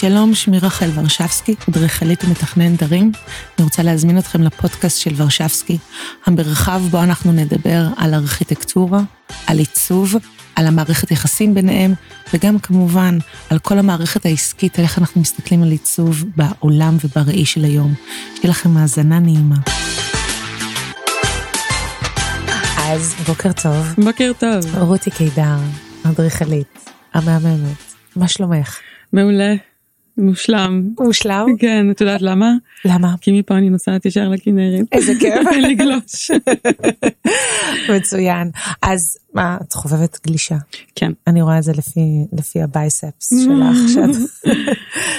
שלום, שמי רחל ורשבסקי, אדריכלית ומתכננת ערים. אני רוצה להזמין אתכם לפודקאסט של ורשבסקי, המרחב בו אנחנו נדבר על ארכיטקטורה, על עיצוב, על המערכת יחסים ביניהם, וגם כמובן על כל המערכת העסקית, על איך אנחנו מסתכלים על עיצוב בעולם ובראי של היום. שיהיה לכם האזנה נעימה. אז בוקר טוב. בוקר טוב. רותי קידר, אדריכלית, המהממת. מה שלומך? מעולה. מושלם. מושלם? כן, את יודעת למה? למה? כי מפה אני נוסעת ישר לכנרת. איזה כיף. לגלוש. מצוין. אז מה, את חובבת גלישה? כן. אני רואה את זה לפי, לפי הבייספס שלך. שאת...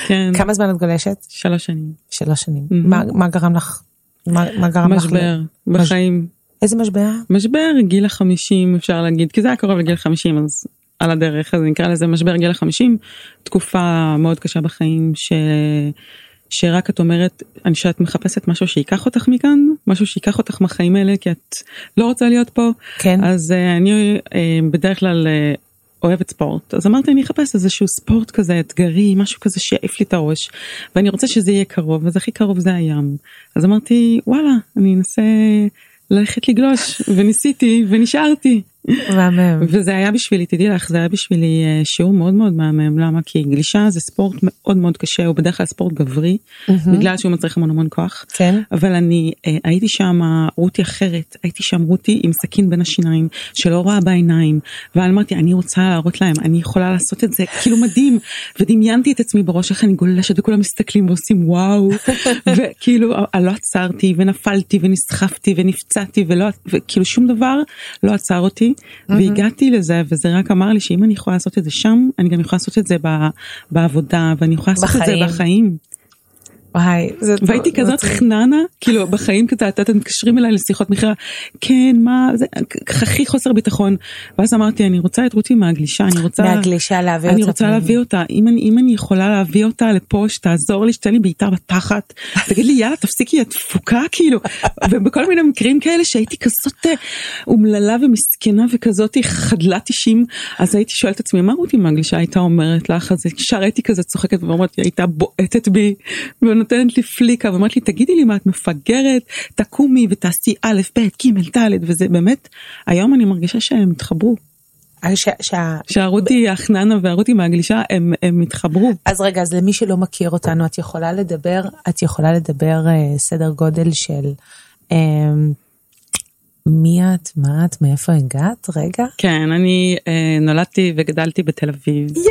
כן. כמה זמן את גולשת? שלוש שנים. שלוש שנים. מה, מה גרם לך? מה, מה גרם לך? משבר בחיים. איזה משבר? משבר גיל החמישים אפשר להגיד, כי זה היה קרוב לגיל חמישים אז על הדרך, אז נקרא לזה משבר גיל החמישים, תקופה מאוד קשה בחיים ש... שרק את אומרת אני שאת מחפשת משהו שיקח אותך מכאן משהו שיקח אותך מהחיים האלה כי את לא רוצה להיות פה. כן. אז uh, אני uh, בדרך כלל uh, אוהבת ספורט. אז אמרתי אני אחפש איזשהו ספורט כזה אתגרי משהו כזה שיעיף לי את הראש ואני רוצה שזה יהיה קרוב אז הכי קרוב זה הים. אז אמרתי וואלה אני אנסה ללכת לגלוש וניסיתי ונשארתי. מהמם. וזה היה בשבילי, תדעי לך, זה היה בשבילי אה, שיעור מאוד מאוד מהמם, למה? כי גלישה זה ספורט מאוד מאוד קשה, הוא בדרך כלל ספורט גברי, בגלל שהוא מצריך המון המון כוח. כן. אבל אני אה, הייתי שם רותי אחרת, הייתי שם רותי עם סכין בין השיניים, שלא רואה בעיניים, ואמרתי, אני רוצה להראות להם, אני יכולה לעשות את זה, כאילו מדהים, ודמיינתי את עצמי בראש איך אני גולשת וכולם מסתכלים ועושים וואו, וכאילו אה, לא עצרתי ונפלתי ונסחפתי ונפצעתי ולא, וכאילו שום דבר לא עצר אותי. והגעתי לזה וזה רק אמר לי שאם אני יכולה לעשות את זה שם אני גם יכולה לעשות את זה בעבודה ואני יכולה לעשות בחיים. את זה בחיים. וואי, זה והייתי כזאת חננה כאילו בחיים כזה אתם מתקשרים אליי לשיחות מכירה כן מה זה הכי חוסר ביטחון. ואז אמרתי אני רוצה את רותי מהגלישה אני רוצה מהגלישה להביא אותה. אני רוצה. להביא אותה. אם אני אם אני יכולה להביא אותה לפה שתעזור לי שתן לי בעיטה בתחת. תגיד לי יאללה תפסיקי את תפוקה כאילו. ובכל מיני מקרים כאלה שהייתי כזאת אה, אומללה ומסכנה וכזאת חדלת אישים אז הייתי שואלת את עצמי מה רותי מהגלישה הייתה אומרת לך? אז ישר הייתי כזה צוחקת ואומרת היא הייתה בועטת בי ונותנת לי פליקה ואומרת לי תגידי לי מה את מפגרת תקומי ותעשי א' ב' ג' ד' וזה באמת היום אני מרגישה שהם התחברו ש- שה- שהרותי החננה והרותי מהגלישה הם, הם התחברו. אז רגע, אז למי שלא מכיר אותנו, את יכולה לדבר, את יכולה לדבר אה, סדר גודל של אה, מי את, מה את, מאיפה הגעת? רגע. כן אני אה, נולדתי וגדלתי בתל אביב.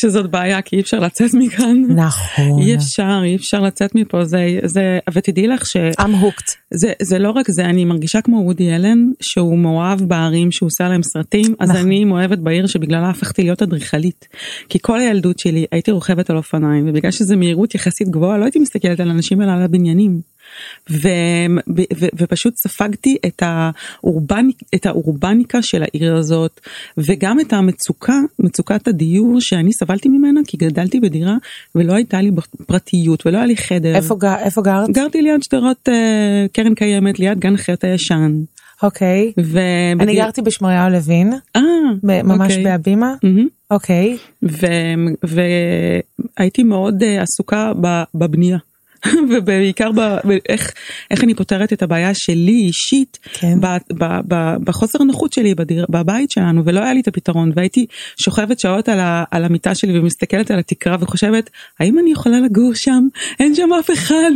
שזאת בעיה כי אי אפשר לצאת מכאן. נכון. אי אפשר אי אפשר לצאת מפה זה זה ותדעי לך שזה I'm hooked. זה לא רק זה אני מרגישה כמו וודי אלן שהוא מאוהב בערים שהוא עושה עליהם סרטים אז נכון. אני מאוהבת בעיר שבגללה הפכתי להיות אדריכלית. כי כל הילדות שלי הייתי רוכבת על אופניים ובגלל שזה מהירות יחסית גבוהה לא הייתי מסתכלת על אנשים אלא על הבניינים. ו, ו, ו, ופשוט ספגתי את, האורבני, את האורבניקה של העיר הזאת וגם את המצוקה מצוקת הדיור שאני סבלתי ממנה כי גדלתי בדירה ולא הייתה לי פרטיות ולא היה לי חדר. איפה, גר, איפה גרת? גרתי ליד שדרות אה, קרן קיימת ליד גן החיות הישן. אוקיי. ובדיר... אני גרתי בשמריהו לוין, אה, ממש אוקיי. בהבימה. מהמם. אוקיי. ו- והייתי מאוד אה, עסוקה בבנייה. ובעיקר ב- באיך איך אני פותרת את הבעיה שלי אישית כן. ב- ב- ב- בחוסר הנוחות שלי בדיר, בבית שלנו ולא היה לי את הפתרון והייתי שוכבת שעות על, ה- על המיטה שלי ומסתכלת על התקרה וחושבת האם אני יכולה לגור שם? אין שם אף אחד.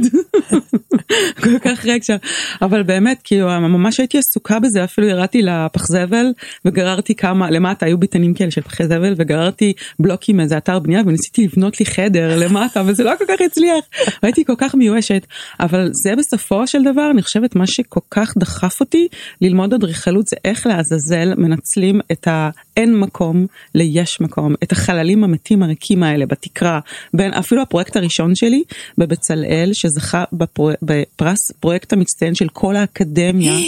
כל כך ריק שם. אבל באמת כאילו ממש הייתי עסוקה בזה אפילו ירדתי לפח זבל וגררתי כמה למטה היו ביתנים כאלה של פחי זבל וגררתי בלוקים מאיזה אתר בנייה וניסיתי לבנות לי חדר למטה וזה לא כל כך הצליח. הייתי כל כך מיואשת אבל זה בסופו של דבר אני חושבת מה שכל כך דחף אותי ללמוד אדריכלות זה איך לעזאזל מנצלים את האין מקום ליש מקום את החללים המתים הריקים האלה בתקרה בין אפילו הפרויקט הראשון שלי בבצלאל שזכה בפרו, בפרס פרויקט המצטיין של כל האקדמיה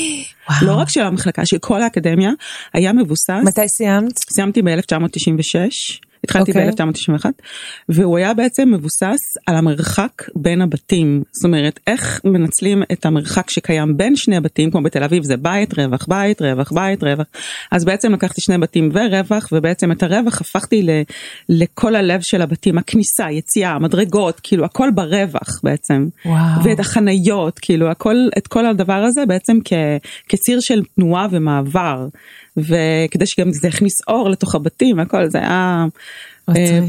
וואו. לא רק של המחלקה של כל האקדמיה היה מבוסס מתי סיימת? סיימתי ב-1996 התחלתי אוקיי. ב-1991, והוא היה בעצם מבוסס על המרחק בין הבתים, זאת אומרת איך מנצלים את המרחק שקיים בין שני הבתים, כמו בתל אביב זה בית, רווח בית, רווח בית, רווח, אז בעצם לקחתי שני בתים ורווח, ובעצם את הרווח הפכתי ל, לכל הלב של הבתים, הכניסה, יציאה, המדרגות, כאילו הכל ברווח בעצם, וואו. ואת החניות, כאילו הכל, את כל הדבר הזה בעצם כ, כציר של תנועה ומעבר, וכדי שגם זה יכניס אור לתוך הבתים והכל, זה היה.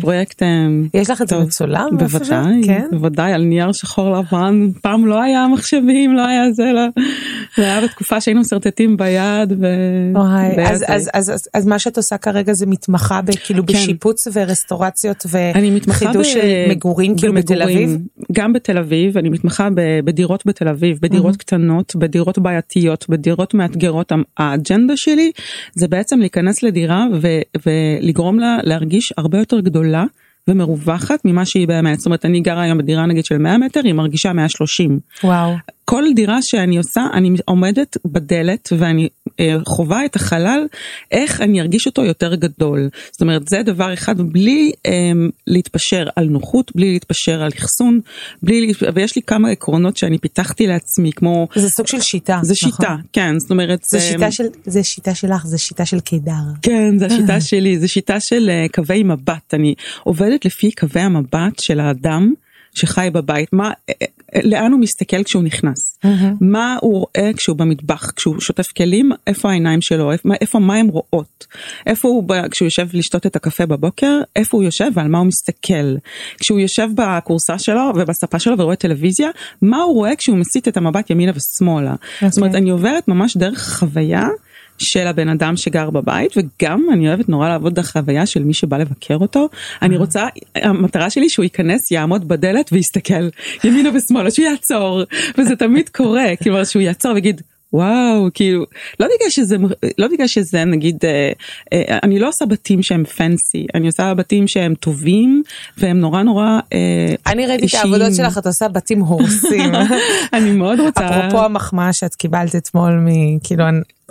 פרויקט. אה, יש לך את זה מצולם? בוודאי, כן? בוודאי, על נייר שחור לבן, פעם לא היה מחשבים, לא היה זה, לא, זה היה בתקופה שהיינו משרטטים ביד. והיה אז, מה שאת עושה כרגע זה מתמחה כאילו כן. בשיפוץ ורסטורציות וחידוש מגורים כאילו בתל אביב? גם בתל אביב, אני מתמחה בדירות בתל אביב, בדירות קטנות, בדירות בעייתיות, בדירות מאתגרות. האג'נדה שלי זה בעצם להיכנס לדירה ולגרום לה להרגיש הרבה יותר גדולה. ומרווחת ממה שהיא באמת, זאת אומרת אני גרה היום בדירה נגיד של 100 מטר, היא מרגישה 130. וואו. כל דירה שאני עושה אני עומדת בדלת ואני חווה את החלל איך אני ארגיש אותו יותר גדול זאת אומרת זה דבר אחד בלי אה, להתפשר על נוחות בלי להתפשר על אחסון בלי ויש לי כמה עקרונות שאני פיתחתי לעצמי כמו זה סוג של שיטה. זה נכון? שיטה כן זאת אומרת זה אה, שיטה של, זה שיטה שלך, זה שיטה של קידר. כן, זו השיטה שלי, זו שיטה של אה, קווי מבט. אני עובדת לפי קווי המבט של האדם שחי בבית. מה, אה, אה, לאן הוא מסתכל כשהוא נכנס? מה הוא רואה כשהוא במטבח, כשהוא שוטף כלים, איפה העיניים שלו, איפה, איפה מה הן רואות? איפה הוא, ב- כשהוא יושב לשתות את הקפה בבוקר, איפה הוא יושב ועל מה הוא מסתכל? כשהוא יושב בכורסה שלו ובספה שלו ורואה טלוויזיה, מה הוא רואה כשהוא מסיט את המבט ימינה ושמאלה? זאת אומרת, אני עוברת ממש דרך חוויה. של הבן אדם שגר בבית וגם אני אוהבת נורא לעבוד דרך החוויה של מי שבא לבקר אותו. אני רוצה, המטרה שלי שהוא ייכנס, יעמוד בדלת ויסתכל ימינה ושמאלה, שהוא יעצור, וזה תמיד קורה, כאילו שהוא יעצור ויגיד וואו, כאילו, לא בגלל שזה, לא בגלל שזה נגיד, אה, אה, אני לא עושה בתים שהם פנסי, אני עושה בתים שהם טובים והם נורא נורא אה, אני ראיתי את אישיים. העבודות שלך, את עושה בתים הורסים. אני מאוד רוצה, אפרופו המחמאה שאת קיבלת אתמול מכאילו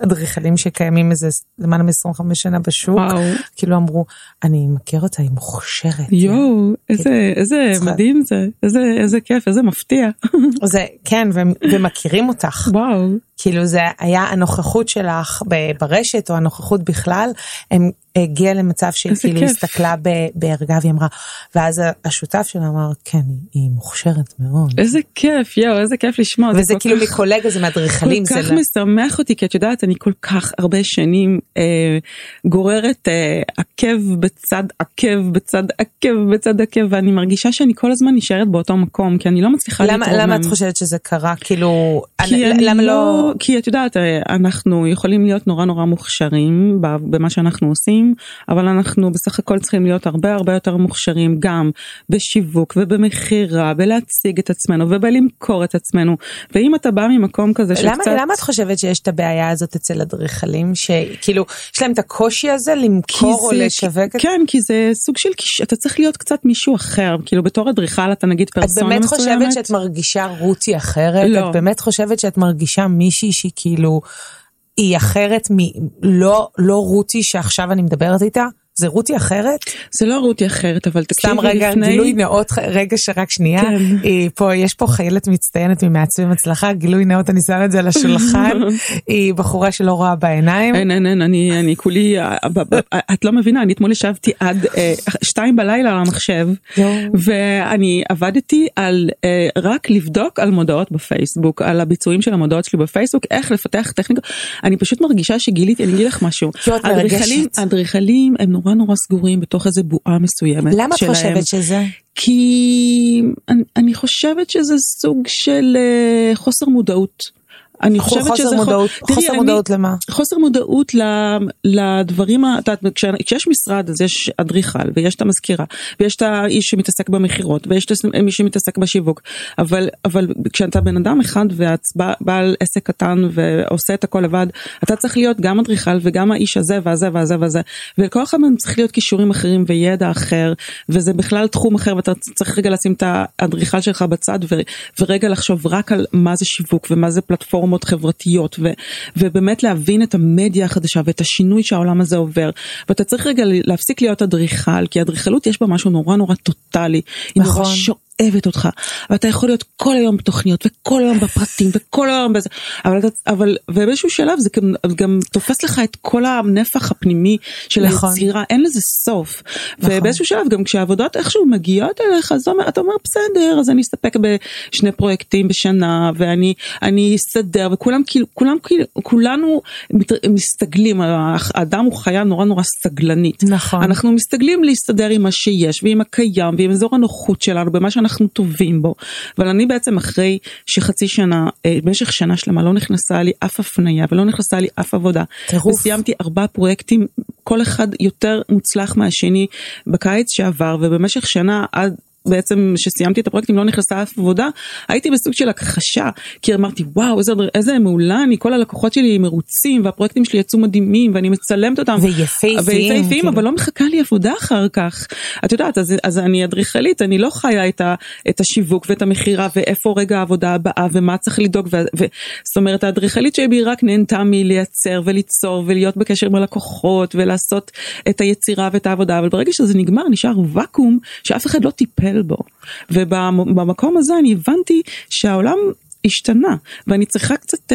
אדריכלים שקיימים איזה למעלה מ-25 שנה בשוק, וואו. כאילו אמרו, אני מכיר אותה, היא מוכשרת. יואו, איזה, איזה צריכה- מדהים זה, איזה, איזה כיף, איזה מפתיע, זה, כן, ומכירים אותך. וואו. כאילו זה היה הנוכחות שלך ברשת או הנוכחות בכלל, הם הגיע למצב שהיא כאילו כיף. הסתכלה בערגה והיא אמרה, ואז השותף שלה אמר, כן, היא, מוכשרת מאוד. איזה כיף, יואו, איזה כיף לשמוע. זה וזה כל כאילו כך- מקולגה, זה מאדריכלים, כל זה כך לא- משמח אותי כי את יודעת אני כל כך הרבה שנים אה, גוררת אה, עקב בצד עקב בצד עקב בצד עקב ואני מרגישה שאני כל הזמן נשארת באותו מקום כי אני לא מצליחה למה, להתרומם. למה את חושבת שזה קרה? כאילו, כי אני- אני למה לא, לא... כי את יודעת אה, אנחנו יכולים להיות נורא נורא מוכשרים במה שאנחנו עושים אבל אנחנו בסך הכל צריכים להיות הרבה הרבה יותר מוכשרים גם בשיווק ובמכירה בלהציג את עצמנו ובלמכור את עצמנו ואם אתה בא ממקום כזה למה, שקצת למה את חושבת שיש את הבעיה הזאת אצל אדריכלים שכאילו יש להם את הקושי הזה למכור או זה- לשווק את כן כי זה סוג של אתה צריך להיות קצת מישהו אחר כאילו בתור אדריכל אתה נגיד את פרסונה באמת מסוימת. חושבת שאת מרגישה רותי אחרת? לא. את באמת חושבת שאת מרגישה מישהי שהיא כאילו, היא אחרת מ... לא, לא רותי שעכשיו אני מדברת איתה? זה רותי אחרת? זה לא רותי אחרת אבל תקשיבי סתם רגע, לפני גילוי נאות, רגע שרק שנייה, כן. היא פה, יש פה חיילת מצטיינת ממעצבים הצלחה, גילוי נאות, אני שם את זה על השולחן, היא בחורה שלא רואה בעיניים. אין אין אין אני אני כולי אה, ב- את לא מבינה אני אתמול ישבתי עד אה, שתיים בלילה על המחשב. ואני עבדתי על אה, רק לבדוק על מודעות בפייסבוק על הביצועים של המודעות שלי בפייסבוק איך לפתח טכניקה אני פשוט מרגישה שגיליתי אני אגיד לך משהו אדריכלים. אדריכלים הם נורא נורא סגורים בתוך איזה בועה מסוימת למה את שלהם. חושבת שזה? כי אני, אני חושבת שזה סוג של אה, חוסר מודעות. אני חושבת חוסר שזה מודעות, תראי, חוסר אני- מודעות למה? חוסר מודעות ל- לדברים, את יודעת, כשיש משרד אז יש אדריכל ויש את המזכירה ויש את האיש שמתעסק במכירות ויש את מי שמתעסק בשיווק. אבל אבל כשאתה בן אדם אחד ואת בע- בעל עסק קטן ועושה את הכל לבד אתה צריך להיות גם אדריכל וגם האיש הזה והזה והזה והזה. ולכל אחד מהם צריך להיות כישורים אחרים וידע אחר וזה בכלל תחום אחר ואתה צריך רגע לשים את האדריכל שלך בצד ו- ורגע לחשוב רק על מה זה שיווק ומה זה פלטפורמה פלטפורמות חברתיות ו, ובאמת להבין את המדיה החדשה ואת השינוי שהעולם הזה עובר ואתה צריך רגע להפסיק להיות אדריכל כי אדריכלות יש בה משהו נורא נורא טוטאלי. נכון. אוהבת אותך ואתה יכול להיות כל היום בתוכניות וכל היום בפרטים וכל היום בזה אבל אבל ובאיזשהו שלב זה גם, גם תופס לך את כל הנפח הפנימי של נכון. היצירה אין לזה סוף נכון. ובאיזשהו שלב גם כשהעבודות איכשהו מגיעות אליך אז אתה אומר בסדר אז אני אסתפק בשני פרויקטים בשנה ואני אני אסתדר וכולם כאילו כולם כאילו כולנו מסתגלים האדם הוא חיה נורא נורא סתגלנית נכון אנחנו מסתגלים להסתדר עם מה שיש ועם הקיים ועם אזור הנוחות שלנו במה שאנחנו אנחנו טובים בו. אבל אני בעצם אחרי שחצי שנה, אה, במשך שנה שלמה לא נכנסה לי אף הפנייה ולא נכנסה לי אף עבודה. טירוף. וסיימתי ארבעה פרויקטים, כל אחד יותר מוצלח מהשני בקיץ שעבר ובמשך שנה עד בעצם שסיימתי את הפרויקטים לא נכנסה אף עבודה הייתי בסוג של הכחשה כי אמרתי וואו איזה, איזה מעולה אני כל הלקוחות שלי מרוצים והפרויקטים שלי יצאו מדהימים ואני מצלמת אותם. ויפהפיים כאילו. אבל לא מחכה לי עבודה אחר כך. את יודעת אז, אז אני אדריכלית אני לא חיה את, ה, את השיווק ואת המכירה ואיפה רגע העבודה הבאה ומה צריך לדאוג זאת אומרת האדריכלית שלי רק נהנתה מלייצר וליצור ולהיות בקשר עם הלקוחות ולעשות את היצירה ואת העבודה אבל ברגע שזה נגמר נשאר ואקום שאף אחד לא טיפל לטפל בו. ובמקום הזה אני הבנתי שהעולם השתנה ואני צריכה קצת uh,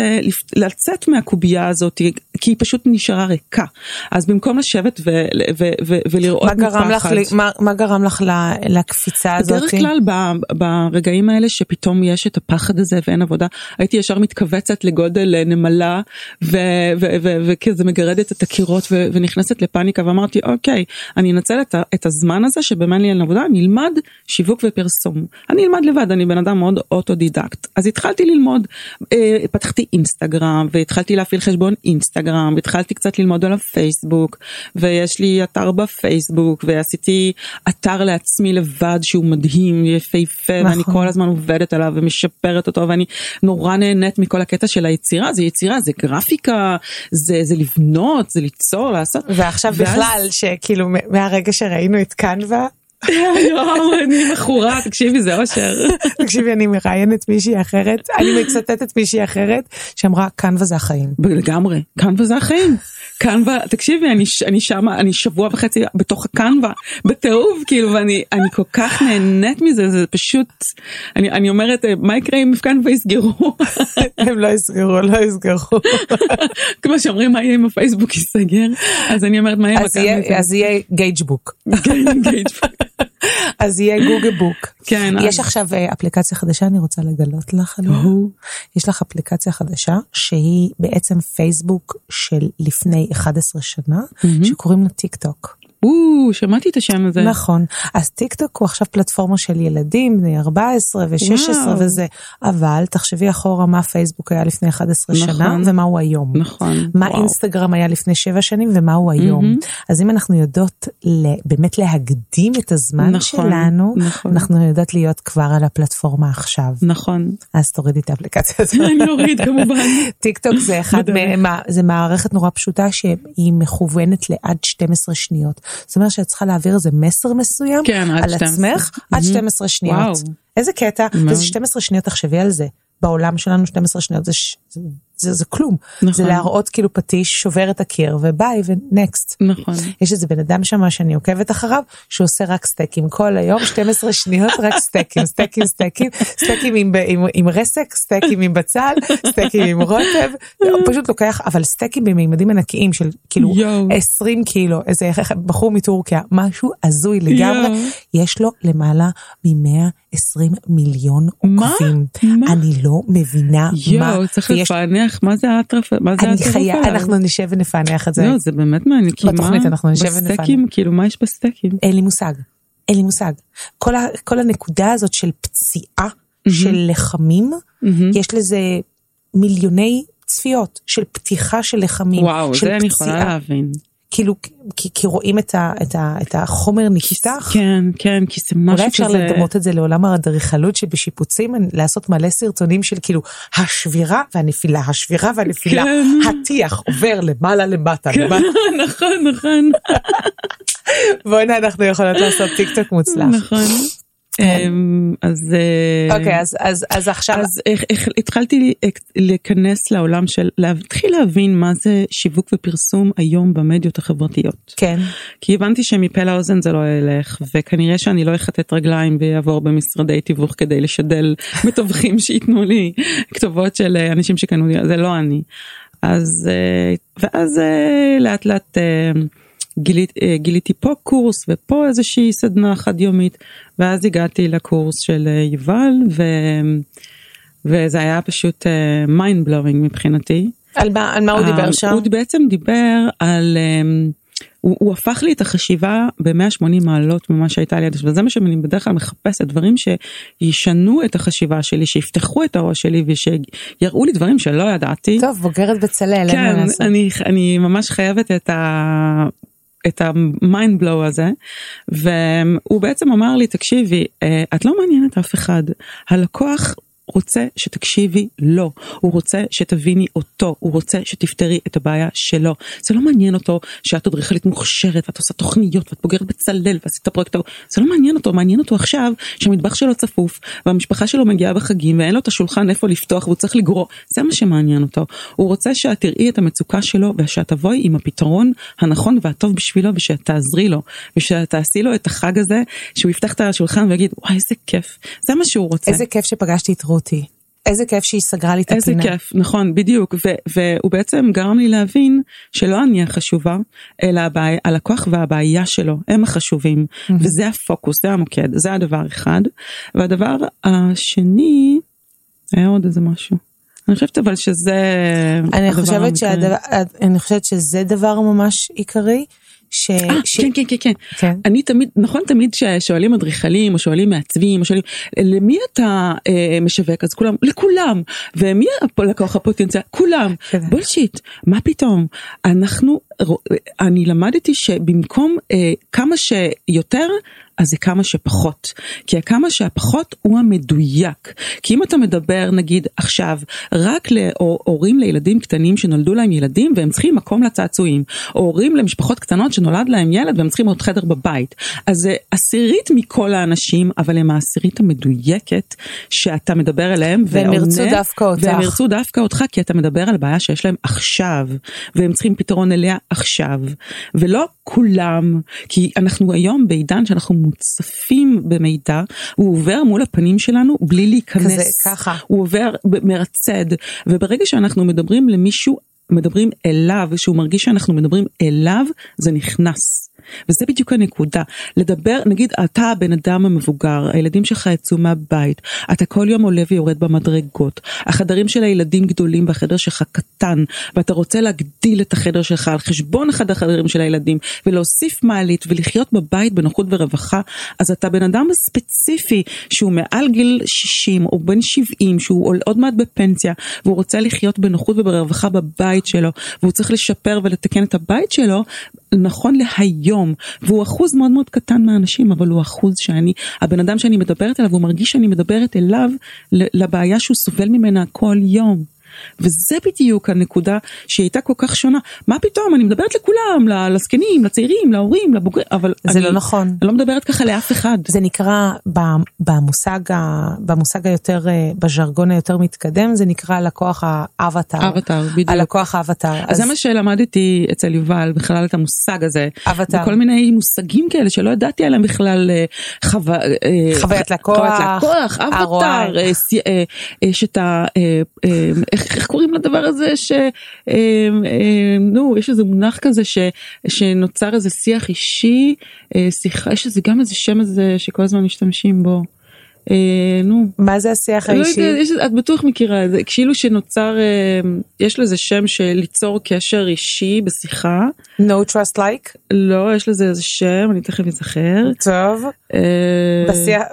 לצאת מהקובייה הזאת כי היא פשוט נשארה ריקה. אז במקום לשבת ו, ו, ו, ולראות מה גרם לך מה, מה גרם לך לקפיצה הזאת? בדרך כלל ב, ברגעים האלה שפתאום יש את הפחד הזה ואין עבודה הייתי ישר מתכווצת לגודל אה, נמלה וכזה מגרדת את הקירות ו, ונכנסת לפאניקה ואמרתי אוקיי אני אנצל את, את הזמן הזה שבאמת לי אין עבודה אני אלמד שיווק ופרסום. אני אלמד לבד אני בן אדם מאוד אוטודידקט. אז התחלתי התחלתי ללמוד, אה, פתחתי אינסטגרם והתחלתי להפעיל חשבון אינסטגרם והתחלתי קצת ללמוד על הפייסבוק ויש לי אתר בפייסבוק ועשיתי אתר לעצמי לבד שהוא מדהים יפהפה נכון. ואני כל הזמן עובדת עליו ומשפרת אותו ואני נורא נהנית מכל הקטע של היצירה זה יצירה זה גרפיקה זה זה לבנות זה ליצור לעשות ועכשיו ואז... בכלל שכאילו מהרגע שראינו את קנווה אני מכורה, תקשיבי זה אושר. תקשיבי אני מראיינת מישהי אחרת, אני מצטטת מישהי אחרת שאמרה קנווה זה החיים. לגמרי, קנווה זה החיים. קנווה, תקשיבי אני, אני שם, אני שבוע וחצי בתוך הקנווה, בטירוף כאילו ואני אני כל כך נהנית מזה, זה פשוט, אני, אני אומרת מה יקרה אם Canva יסגרו? הם לא יסגרו, לא יסגרו. כמו שאומרים מה יהיה אם הפייסבוק ייסגר, אז אני אומרת מה יהיה עם ה Canva. אז יהיה גייג'בוק. גייג'בוק. אז יהיה גוגל בוק. כן. יש עכשיו אה, אפליקציה חדשה אני רוצה לגלות לך. יש לך אפליקציה חדשה שהיא בעצם פייסבוק של לפני 11 שנה שקוראים לה טיק טוק. או, שמעתי את השם הזה. נכון. אז טיק טוק הוא עכשיו פלטפורמה של ילדים בני 14 ו-16 וזה, אבל תחשבי אחורה מה פייסבוק היה לפני 11 נכון, שנה ומה הוא היום. נכון. מה וואו. אינסטגרם היה לפני 7 שנים ומה הוא היום. Mm-hmm. אז אם אנחנו יודעות באמת להקדים את הזמן נכון, שלנו, נכון. אנחנו יודעות להיות כבר על הפלטפורמה עכשיו. נכון. אז תורידי את האפליקציה הזאת. אני אוריד כמובן. טיק טוק זה אחד, מה, זה מערכת נורא פשוטה שהיא מכוונת לעד 12 שניות. זאת אומרת שאת צריכה להעביר איזה מסר מסוים כן, על 12. עצמך עד 12 שניות. וואו. איזה קטע, וזה 12 שניות תחשבי על זה. בעולם שלנו 12 שניות זה, זה, זה, זה כלום. נכון. זה להראות כאילו פטיש שובר את הקיר וביי ונקסט. נכון. יש איזה בן אדם שם שאני עוקבת אחריו שעושה רק סטייקים כל היום 12 שניות רק סטייקים סטייקים סטייקים סטייקים עם, עם, עם רסק סטייקים עם בצל סטייקים עם רוטב הוא פשוט לוקח אבל סטייקים בממדים ענקיים של כאילו יו. 20 קילו איזה בחור מטורקיה משהו הזוי לגמרי יו. יש לו למעלה מ-120 מיליון עוקבים. אני לא מבינה יו, מה. צריך ויש... לפענח מה זה האטרף, מה זה האטרף חיה, אנחנו נשב ונפענח את זה. לא, זה באמת מעניין, כי בתוכנית מה, אנחנו נשב ונפענח. בסטייקים, כאילו מה יש בסטייקים? אין לי מושג, אין לי מושג. כל, ה, כל הנקודה הזאת של פציעה mm-hmm. של לחמים, mm-hmm. יש לזה מיליוני צפיות של פתיחה של לחמים. וואו, של זה פציעה. אני יכולה להבין. כאילו כי, כי רואים את, ה, את, ה, את החומר נפתח. כן, כן, כי זה משהו כזה. אולי אפשר לדמות את זה לעולם האדריכלות שבשיפוצים, לעשות מלא סרטונים של כאילו השבירה והנפילה, השבירה והנפילה, כן. הטיח עובר למעלה למטה. כן, למטה. נכון, נכון. בוא'נה, אנחנו יכולות לעשות טיק טוק מוצלח. נכון. אמ, אז אה, אוקיי, אז, אז, אז עכשיו... אז התחלתי להיכנס לעולם של להתחיל להבין מה זה שיווק ופרסום היום במדיות החברתיות. כן. כי הבנתי שמפה לאוזן זה לא ילך וכנראה שאני לא אחטט רגליים ויעבור במשרדי תיווך כדי לשדל מתווכים שייתנו לי כתובות של אנשים שקנו לי זה לא אני. אז אה, ואז אה, לאט לאט. גיליתי, אה, גיליתי פה קורס ופה איזושהי סדנה חד יומית ואז הגעתי לקורס של אה, יובל ו, וזה היה פשוט mind uh, blowing מבחינתי. על מה, על מה הוא דיבר שם? הוא בעצם דיבר על, הוא, הוא הפך לי את החשיבה ב-180 מעלות ממה שהייתה לי עד עכשיו, וזה מה שאני בדרך כלל מחפשת, דברים שישנו את החשיבה שלי, שיפתחו את הראש שלי ושיראו לי דברים שלא ידעתי. טוב, בוגרת בצלאל, כן, אני, אני ממש חייבת את ה... את ה mind blow הזה והוא בעצם אמר לי תקשיבי אה, את לא מעניינת אף אחד. הלקוח רוצה שתקשיבי לו, הוא רוצה שתביני אותו, הוא רוצה שתפתרי את הבעיה שלו. זה לא מעניין אותו שאת אדריכלית מוכשרת ואת עושה תוכניות ואת בוגרת בצלאל ועשית פרויקט, זה לא מעניין אותו, מעניין אותו עכשיו שהמטבח שלו צפוף והמשפחה שלו מגיעה בחגים ואין לו את השולחן איפה לפתוח והוא צריך לגרור, זה מה שמעניין אותו. הוא רוצה שאת תראי את המצוקה שלו ושאת תבואי עם הפתרון הנכון והטוב בשבילו ושאת תעזרי לו ושאת תעשי לו את החג הזה שהוא יפתח את השולחן ויגיד וואי איזה כיף, זה מה שהוא רוצה. איזה כיף שפגשתי את רותי. איזה כיף שהיא סגרה לי את הפינה. איזה כיף, נכון, בדיוק. ו- והוא בעצם גרם לי להבין שלא אני החשובה, אלא הבעיה, הלקוח והבעיה שלו, הם החשובים. Mm-hmm. וזה הפוקוס, זה המוקד, זה הדבר אחד. והדבר השני, היה עוד איזה משהו. אני חושבת אבל שזה... אני חושבת, שהדבר, אני חושבת שזה דבר ממש עיקרי. ש... 아, אה, ש... כן, כן, כן, כן. כן. אני תמיד, נכון תמיד ששואלים אדריכלים או שואלים מעצבים או שואלים למי אתה אה, משווק אז כולם, לכולם. ומי הלקוח הפוטנציאל? כולם. כן. בולשיט, מה פתאום? אנחנו, אני למדתי שבמקום אה, כמה שיותר אז זה כמה שפחות. כי הכמה שהפחות הוא המדויק. כי אם אתה מדבר נגיד עכשיו רק להורים לילדים קטנים שנולדו להם ילדים והם צריכים מקום לצעצועים, או הורים למשפחות קטנות שנולד להם ילד והם צריכים עוד חדר בבית. אז זה עשירית מכל האנשים, אבל הם העשירית המדויקת שאתה מדבר אליהם. והם ירצו דווקא אותך. והם ירצו דווקא אותך כי אתה מדבר על בעיה שיש להם עכשיו, והם צריכים פתרון אליה עכשיו. ולא כולם, כי אנחנו היום בעידן שאנחנו מוצפים במידע, הוא עובר מול הפנים שלנו בלי להיכנס. כזה, ככה. הוא עובר מרצד, וברגע שאנחנו מדברים למישהו, מדברים אליו, שהוא מרגיש שאנחנו מדברים אליו, זה נכנס. וזה בדיוק הנקודה. לדבר, נגיד אתה הבן אדם המבוגר, הילדים שלך יצאו מהבית, אתה כל יום עולה ויורד במדרגות, החדרים של הילדים גדולים והחדר שלך קטן, ואתה רוצה להגדיל את החדר שלך על חשבון אחד החדרים של הילדים, ולהוסיף מעלית ולחיות בבית בנוחות ורווחה, אז אתה בן אדם ספציפי שהוא מעל גיל 60 או בן 70, שהוא עוד מעט בפנסיה, והוא רוצה לחיות בנוחות וברווחה בבית שלו, והוא צריך לשפר ולתקן את הבית שלו, נכון להיום, והוא אחוז מאוד מאוד קטן מהאנשים, אבל הוא אחוז שאני, הבן אדם שאני מדברת אליו, הוא מרגיש שאני מדברת אליו לבעיה שהוא סובל ממנה כל יום. וזה בדיוק הנקודה שהיא הייתה כל כך שונה. מה פתאום, אני מדברת לכולם, לזקנים, לצעירים, להורים, לבוגרים, אבל זה אני לא נכון. אני לא מדברת ככה לאף אחד. זה נקרא במושג, במושג היותר, אה, בז'רגון היותר מתקדם, זה נקרא לקוח האבטר. אבטר, בדיוק. הלקוח האבטר. אז, אז זה מה שלמדתי אצל יובל, בכלל את המושג הזה. אבטר. וכל מיני מושגים כאלה שלא ידעתי עליהם בכלל, אה, חו... אה, חוויית לקוח, חוויית לקוח, אבטר, יש את ה... איך איך קוראים לדבר הזה ש... אה, אה, נו, יש איזה מונח כזה ש, שנוצר איזה שיח אישי, אה, שיחה, יש איזה גם איזה שם הזה שכל הזמן משתמשים בו. אה, נו. מה זה השיח האישי? לא יודע, את בטוח מכירה את זה, כאילו שנוצר, אה, יש לזה שם של ליצור קשר אישי בשיחה. No trust like? לא, יש לזה איזה שם, אני תכף אזכר. טוב. אה, בשיח,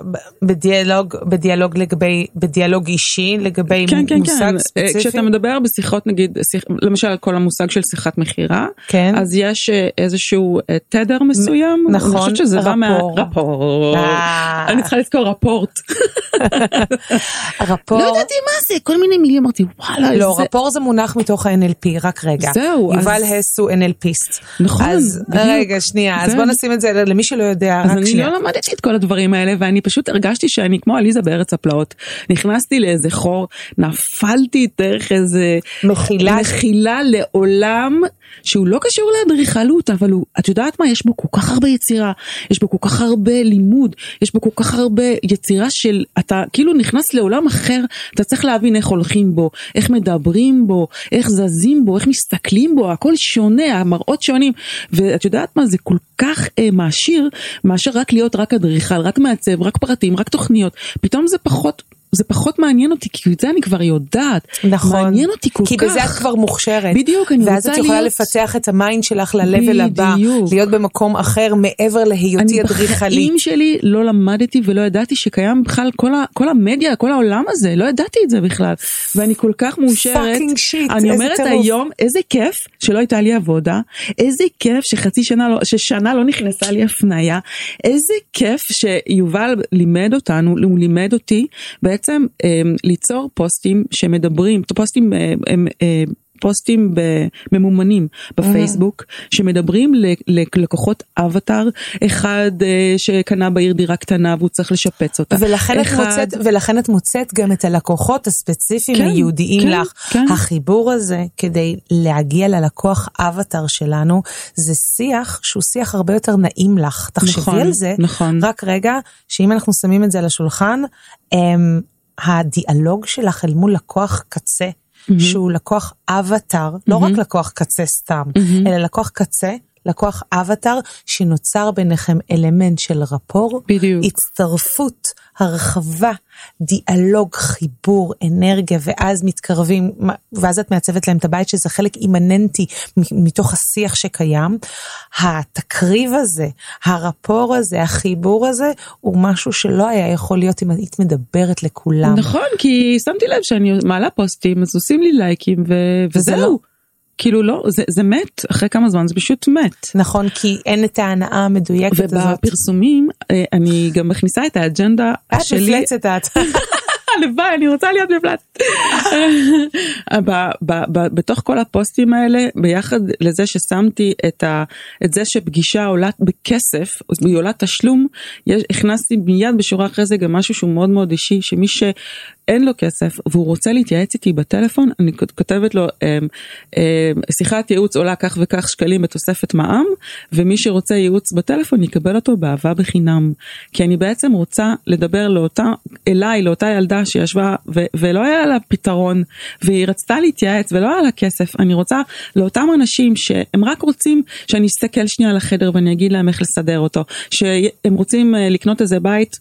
בדיאלוג, בדיאלוג לגבי, בדיאלוג אישי לגבי כן, כן, מושג כן. ספציפי? כשאתה מדבר בשיחות נגיד, שיח, למשל כל המושג של שיחת מכירה, כן. אז יש איזשהו תדר מסוים. נכון, אני חושבת שזה רפור. בא מה... רפור. אני צריכה לזכור רפורט. רפור. לא ידעתי מה זה, כל מיני מילים אמרתי וואלה. לא, רפור זה מונח מתוך ה-NLP, רק רגע. זהו. יובל הס הוא NLPיסט. נכון, אז רגע, שנייה, אז בוא נשים את זה למי שלא יודע, רק שנייה. אז אני לא למדתי את כל הדברים האלה ואני פשוט הרגשתי שאני כמו עליזה בארץ הפלאות. נכנסתי לאיזה חור, נפלתי דרך איזה מחילה, מחילה לעולם שהוא לא קשור לאדריכלות אבל הוא, את יודעת מה, יש בו כל כך הרבה יצירה, יש בו כל כך הרבה לימוד, יש בו כל כך הרבה יצירה של, אתה כאילו נכנס לעולם אחר, אתה צריך להבין איך הולכים בו, איך מדברים בו, איך זזים בו, איך מסתכלים בו, הכל שונה, המראות שונים, ואת יודעת מה, זה כל כך אה, מעשיר, מאשר רק להיות רק אדריכל, רק מעצב, רק פרטים, רק תוכניות, פתאום זה פחות זה פחות מעניין אותי, כי את זה אני כבר יודעת. נכון. מעניין אותי כל כי כך. כי בזה את כבר מוכשרת. בדיוק, אני רוצה להיות... ואז את יכולה לפתח את ה mind שלך ל-level הבא, להיות במקום אחר מעבר להיותי אדריכלית. אני בחיים שלי לא למדתי ולא ידעתי שקיים בכלל כל, ה, כל המדיה, כל העולם הזה, לא ידעתי את זה בכלל. ואני כל כך מאושרת. fucking shit, אני אומרת היום, איזה כיף שלא הייתה לי עבודה, איזה כיף שחצי שנה לא, ששנה לא נכנסה לי הפניה, איזה כיף שיובל לימד אותנו, הוא לימד אותי בעצם. בעצם אמ, ליצור פוסטים שמדברים, פוסטים הם, הם, פוסטים ממומנים בפייסבוק mm-hmm. שמדברים ללקוחות אבטאר אחד שקנה בעיר דירה קטנה והוא צריך לשפץ אותה. ולכן, אחד... את, מוצאת, ולכן את מוצאת גם את הלקוחות הספציפיים כן, הייעודיים כן, לך. כן. החיבור הזה כדי להגיע ללקוח אבטאר שלנו זה שיח שהוא שיח הרבה יותר נעים לך. תחשבי נכון, על זה. נכון. רק רגע שאם אנחנו שמים את זה על השולחן. הדיאלוג שלך אל מול לקוח קצה, mm-hmm. שהוא לקוח אבטאר, mm-hmm. לא רק לקוח קצה סתם, mm-hmm. אלא לקוח קצה לקוח אבטאר שנוצר ביניכם אלמנט של רפור, בדיוק, הצטרפות, הרחבה, דיאלוג, חיבור, אנרגיה, ואז מתקרבים, ואז את מעצבת להם את הבית שזה חלק אימננטי מתוך השיח שקיים. התקריב הזה, הרפור הזה, החיבור הזה, הוא משהו שלא היה יכול להיות אם היית מדברת לכולם. נכון, כי שמתי לב שאני מעלה פוסטים, אז עושים לי לייקים ו... וזהו. כאילו לא, זה, זה מת, אחרי כמה זמן זה פשוט מת. נכון, כי אין את ההנאה המדויקת הזאת. ובפרסומים אה, אני גם מכניסה את האג'נדה שלי. את מפלצת את. הלוואי, אני רוצה להיות מפלצת. בתוך כל הפוסטים האלה, ביחד לזה ששמתי את, ה, את זה שפגישה עולה בכסף, היא עולה תשלום, יש, הכנסתי מיד בשורה אחרי זה גם משהו שהוא מאוד מאוד אישי, שמי ש... אין לו כסף והוא רוצה להתייעץ איתי בטלפון, אני כותבת לו אמ, אמ, שיחת ייעוץ עולה כך וכך שקלים בתוספת מע"מ, ומי שרוצה ייעוץ בטלפון יקבל אותו באהבה בחינם. כי אני בעצם רוצה לדבר לאותה, אליי, לאותה ילדה שישבה ו- ולא היה לה פתרון, והיא רצתה להתייעץ ולא היה לה כסף, אני רוצה לאותם אנשים שהם רק רוצים שאני אסתכל שנייה על החדר ואני אגיד להם איך לסדר אותו, שהם רוצים אה, לקנות איזה בית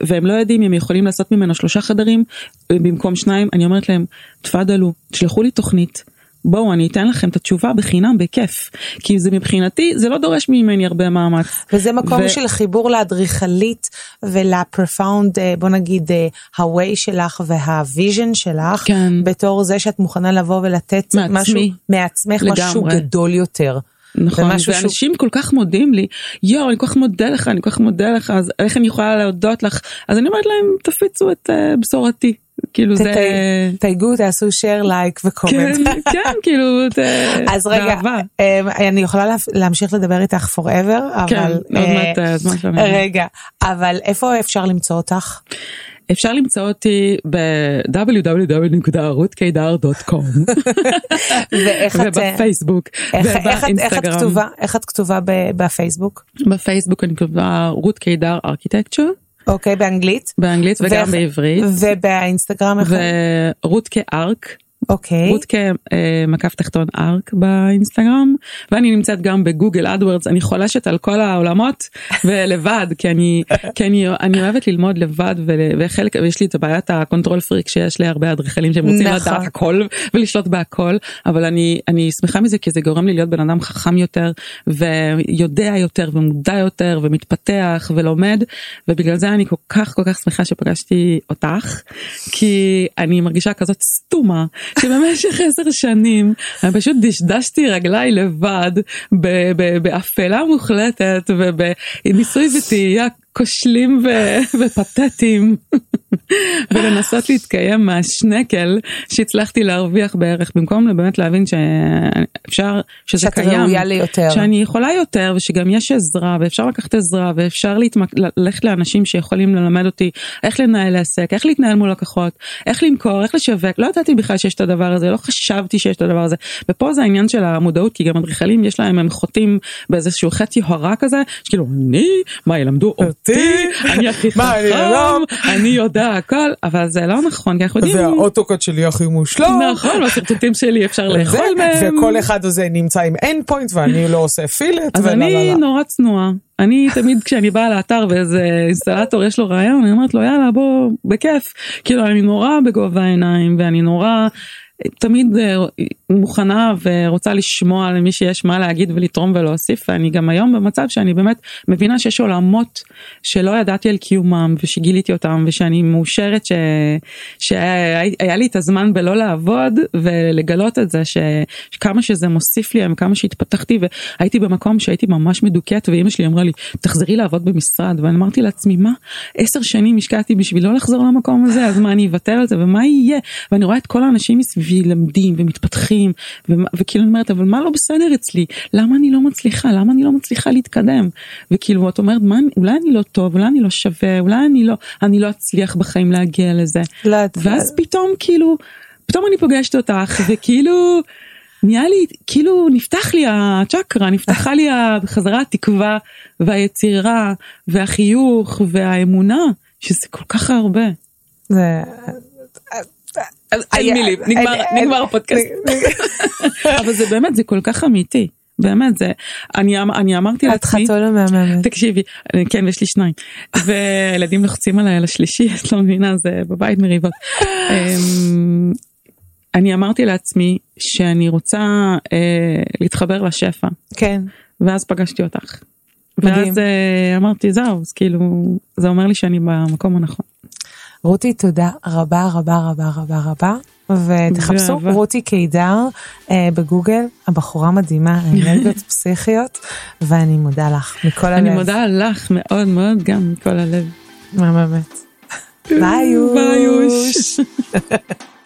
והם לא יודעים אם יכולים לעשות ממנו שלושה חדרים. במקום שניים, אני אומרת להם, תפאדלו, תשלחו לי תוכנית. בואו אני אתן לכם את התשובה בחינם בכיף כי זה מבחינתי זה לא דורש ממני הרבה מאמץ. וזה מקום ו... של חיבור לאדריכלית ול profound אה, בוא נגיד ה-way שלך וה vision שלך כן. בתור זה שאת מוכנה לבוא ולתת מעצמי. משהו מעצמך לגמרי. משהו גדול יותר. נכון, ואנשים שהוא... כל כך מודים לי, יואו, אני כל כך מודה לך, אני כל כך מודה לך, אז איך אני יכולה להודות לך? אז אני אומרת להם, תפיצו את uh, בשורתי. כאילו זה... תייגו, תעשו share, like ו comment. כן, כן, כאילו, אז רגע, אמ, אני יכולה להמשיך לדבר איתך forever, אבל... כן, עוד מעט הזמן שלנו. רגע, אבל איפה אפשר למצוא אותך? אפשר למצוא אותי ב-www.rutkiדר.com ובפייסבוק ובאינסטגרם. איך את כתובה בפייסבוק? בפייסבוק אני כתובה רות קידר ארכיטקצ'ר. אוקיי, באנגלית? באנגלית וגם בעברית. ובאינסטגרם? ורות כארק. אוקיי. רות כמקף תחתון ארק באינסטגרם ואני נמצאת גם בגוגל AdWords אני חולשת על כל העולמות ולבד כי אני כי אני אני אוהבת ללמוד לבד וחלק ויש לי את הבעיית ה control freak שיש לי הרבה אדריכלים שהם רוצים לדעת נכון. הכל ולשלוט בהכל אבל אני אני שמחה מזה כי זה גורם לי להיות בן אדם חכם יותר ויודע יותר ומודע יותר ומתפתח ולומד ובגלל זה אני כל כך כל כך שמחה שפגשתי אותך כי אני מרגישה כזאת סתומה. שבמשך עשר שנים אני פשוט דשדשתי רגליי לבד באפלה מוחלטת ובניסוי וטעייה כושלים ו- ופתטיים. ולנסות להתקיים מהשנקל שהצלחתי להרוויח בערך במקום באמת להבין שאפשר שזה שאת קיים. ראויה ליותר. שאני יכולה יותר ושגם יש עזרה ואפשר לקחת עזרה ואפשר להתמק... ללכת לאנשים שיכולים ללמד אותי איך לנהל עסק איך להתנהל מול לקוחות איך למכור איך לשווק. לא ידעתי בכלל שיש את הדבר הזה לא חשבתי שיש את הדבר הזה. ופה זה העניין של המודעות כי גם אדריכלים יש להם הם חוטאים באיזשהו חטא יוהרה כזה שכאילו אני? מה ילמדו אותי אני הכי חכם לא- אני יודע הכל אבל זה לא נכון כי אנחנו יודעים והאוטוקוד שלי הכי מושלם. נכון והשרטוטים שלי אפשר לאכול מהם. וכל אחד הזה נמצא עם end point ואני לא עושה פילט. אז אני. נורא צנועה. אני תמיד כשאני באה לאתר ואיזה אינסטלטור יש לו רעיון אני אומרת לו יאללה בוא בכיף כאילו אני נורא בגובה העיניים ואני נורא תמיד אה, מוכנה ורוצה לשמוע למי שיש מה להגיד ולתרום ולהוסיף ואני גם היום במצב שאני באמת מבינה שיש עולמות שלא ידעתי על קיומם ושגיליתי אותם ושאני מאושרת ש... שהיה היה לי את הזמן בלא לעבוד ולגלות את זה ש... שכמה שזה מוסיף לי כמה שהתפתחתי והייתי במקום שהייתי ממש מדוכאת ואימא שלי אמרה לי תחזרי לעבוד במשרד. ואני אמרתי לעצמי מה? עשר שנים השקעתי בשביל לא לחזור למקום הזה אז מה אני אוותר על זה? ומה יהיה? ואני רואה את כל האנשים מסביבי למדים ומתפתחים ומה- וכאילו אני אומרת אבל מה לא בסדר אצלי? למה אני לא מצליחה? למה אני לא מצליחה להתקדם? וכאילו את אומרת מה אולי אני לא טוב אולי אני לא שווה אולי אני לא אני לא אצליח בחיים להגיע לזה. את- ואז פתאום כאילו פתאום אני פוגשת אותך וכאילו נהיה לי כאילו נפתח לי הצ'קרה נפתחה לי בחזרה התקווה והיצירה והחיוך והאמונה שזה כל כך הרבה. זה- אין מילים נגמר הפודקאסט אבל זה באמת זה כל כך אמיתי באמת זה אני אמ- אני אמרתי את לעצמי חתול המהממת. תקשיבי, אה, כן, יש לי שניים. וילדים לוחצים עליי על השלישי, את לא מבינה, זה בבית מריבות. אמ, אני אמרתי לעצמי שאני רוצה אה, להתחבר לשפע, כן. ואז פגשתי אותך. מדהים. ואז אה, אמרתי זהו, אז כאילו, זה אומר לי שאני במקום הנכון. רותי, תודה רבה רבה רבה רבה רבה. ותחפשו באהבה. רותי קידר אה, בגוגל, הבחורה מדהימה, אנרגיות פסיכיות, ואני מודה לך מכל הלב. אני מודה לך מאוד מאוד גם מכל הלב. מהממת. ביי יוש. ביי יוש.